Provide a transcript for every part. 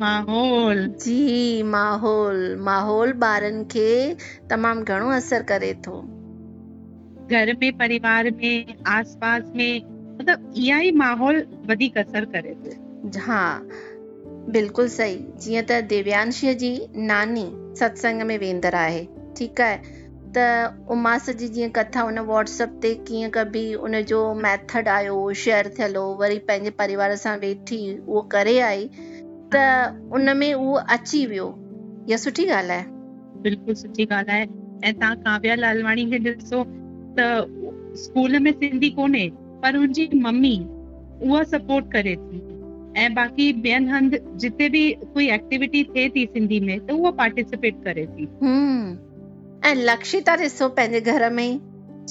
माहौल। जी माहौल माहौल ॿारनि खे तमामु घणो असर करे थो। घर में परिवार में आसपास में मतलब इहा ई माहौल वधीक असर करे थो। हा बिल्कुलु सही। जीअं त दिव्यांश जी नानी सत्संग में वेंदड़ आहे ठीकु आहे? त उमास जी जीअं कथा हुन व्हाट्सअप ते कीअं कबी उनजो मैथड आयो शेयर थियल हो वरी पंहिंजे परिवार सां वेठी उहो करे आई। त उन में उहो अची वियो। इहा सुठी ॻाल्हि आहे। बिल्कुलु सुठी ॻाल्हि आहे। ऐं तव्हां काव्या लालवाणी खे ॾिसो त स्कूल में सिंधी कोन्हे पर हुनजी मम्मी उहा सपोर्ट करे थी। ऐं बाक़ी ॿियनि हंधि जिते बि कोई एक्टिविटी थिए थी सिंधी में त उहा पार्टिसिपेट करे थी। ऐं लक्षिता ॾिसो पंहिंजे घर में।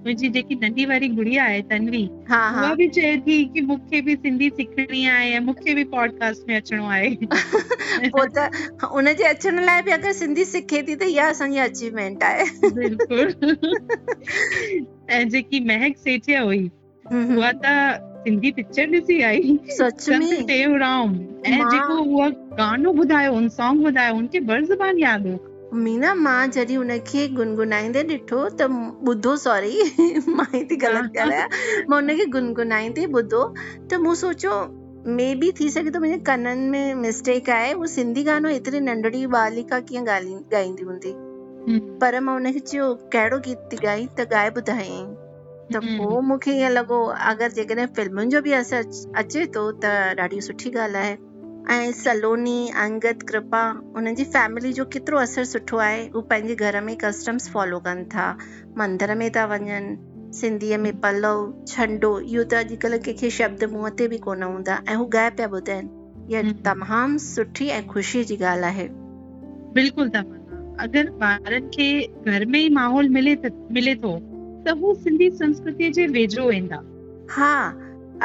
मुंहिंजी जेकी नंढी वारी गुड़िया आहे तन्वी। उहा बि चए थी की मूंखे बि सिंधी सिखणी आहे ऐं मूंखे बि पॉडकास्ट में अचिणो आहे पोइ त उनजे अचण लाइ बि अगरि सिंधी सिखे थी त इहा असांजी अचीवमेंट आहे बिल्कुलु। ऐं जेकी महक सेठिया हुई उहा त सिंधी पिक्चर ॾिसी आई। सच में? टेवराम ऐं जेको उहा गानो ॿुधायो उन सॉन्ग ॿुधायो उनखे बर ज़बान यादि हो। मीना माँ जॾहिं हुनखे गुनगुनाईंदे ॾिठो त ॿुधो सॉरी माँ थी ग़लति ॻाल्हायां। माँ हुनखे गुनगुनाईंदे ॿुधो त मूं सोचियो मे बि थी सघे थो मुंहिंजे कननि में मिस्टेक आहे उहो सिंधी गानो एतिरी नंढड़ी बालिका कीअं ॻाल्हि ॻाईंदी हूंदी? पर माँ हुनखे चयो कहिड़ो गीत थी ॻाई त ॻाए ॿुधायईं। त पोइ मूंखे ईअं लॻो अगरि जेकॾहिं फिल्मुनि जो बि असरु अचे थो त ॾाढी सुठी ॻाल्हि आहे। ऐं सलोनी अंगद कृपा उन्हनि जी फैमिली जो केतिरो असरु सुठो आहे हू पंहिंजे घर में कस्टम्स फॉलो कनि था। मंदर में था वञनि सिंधीअ में पलव छंडो इहो त अॼुकल्ह कंहिंखे शब्द मुंहं ते बि कोन हूंदा। ऐं हू ॻाए पिया ॿुधाइनि इहा तमामु सुठी ऐं ख़ुशीअ जी ॻाल्हि आहे। बिल्कुलु तमन्ना अगरि ॿारनि खे घर में ई माहौल मिले मिले थो त हू सिंधी संस्कृतीअ जे वेझो वेंदा हा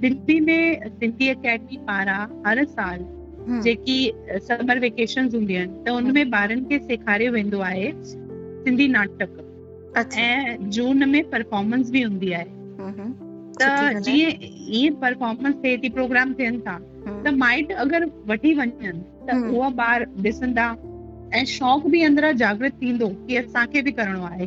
दिल्ली में सिंधी अकेडमी पारां हर साल जेकी समर वेकेशन हूंदियूं आहिनि त उनमें ॿारनि खे सेखारियो वेंदो आहे सिंधी नाटक। ऐं जून में परफॉर्मेंस बि हूंदी आहे। त जीअं ईअं परफॉर्मेंस थिए थी प्रोग्राम थियनि था त माइट अगरि वठी वञनि त हम्म। उहा ॿार ॾिसंदा। ऐं शौक़ बि अंदरां जागृत थींदो की असांखे बि करिणो आहे।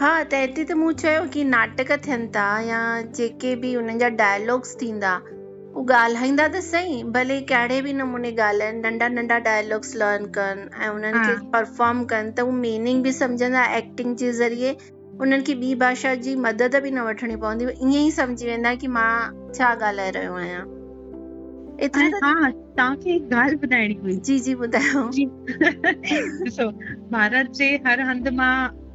हा त हिते त मूं चयो की नाटक थियनि था या जेके बि उन्हनि जा डायलॉग्स थींदा उहे ॻाल्हाईंदा त सही भले कहिड़े बि नमूने ॻाल्हाइनि नंढा नंढा डायलॉग्स लर्न कनि ऐं उन्हनि खे परफॉर्म कनि त उहे मीनिंग बि सम्झंदा एक्टिंग जे ज़रिए उन्हनि खे ॿी भाषा जी मदद बि न वठणी पवंदी ईअं ई सम्झी वेंदा की माँ छा ॻाल्हाए रहियो आहियाँ। त हा तव्हांखे हिकु ॻाल्हि ॿुधाइणी हुई। जी जी ॿुधायो। ॾिसो भारत जे हर हंधि माँ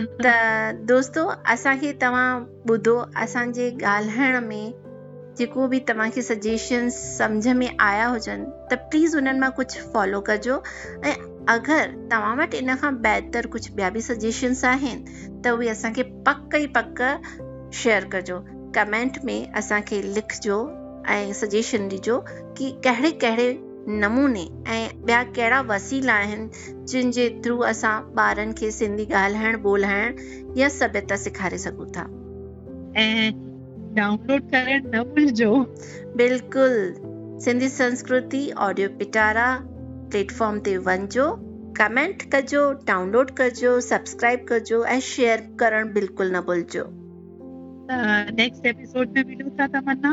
त दोस्तो, असांखे तव्हां ॿुधो, असांजे ॻाल्हाइण में जेको बि तव्हांखे सजेशन्स सम्झ में आया हुजनि, त प्लीज़ उन्हनि माँ कुझु फॉलो कजो। ऐं अगरि तव्हां वटि इन खां बहितर कुझु ॿिया बि सजेशन्स आहिनि, त उहे असांखे पक ई पक शेयर कजो। कमेंट में असांखे लिखजो ऐं सजेशन ॾिजो की कहिड़े कहिड़े नमूने ऐं ॿिया कहिड़ा वसीला आहिनि जिन जे थ्रू असां ॿारनि खे सिंधी ॻाल्हाइण ॿोल्हाइण या सभ्यता सेखारे सघूं था। ऐं डाउनलोड करणु न भुलिजो। बिल्कुलु सिंधी संस्कृति ऑडियो पिटारा प्लेटफॉर्म ते वञिजो कमेंट कजो डाउनलोड कजो सब्सक्राइब कजो ऐं शेयर करणु बिल्कुलु न भुलिजो। नेक्स्ट एपिसोड में मिलूं था तमन्ना।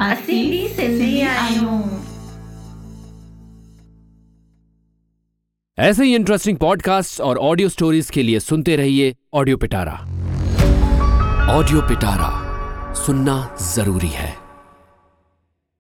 बि सिंधी आहियूं ऐसे ही इंटरेस्टिंग पॉडकास्ट और ऑडियो स्टोरीज के लिए सुनते रहिए ऑडियो पिटारा ऑडियो पिटारा सुनना ज़रूरी है।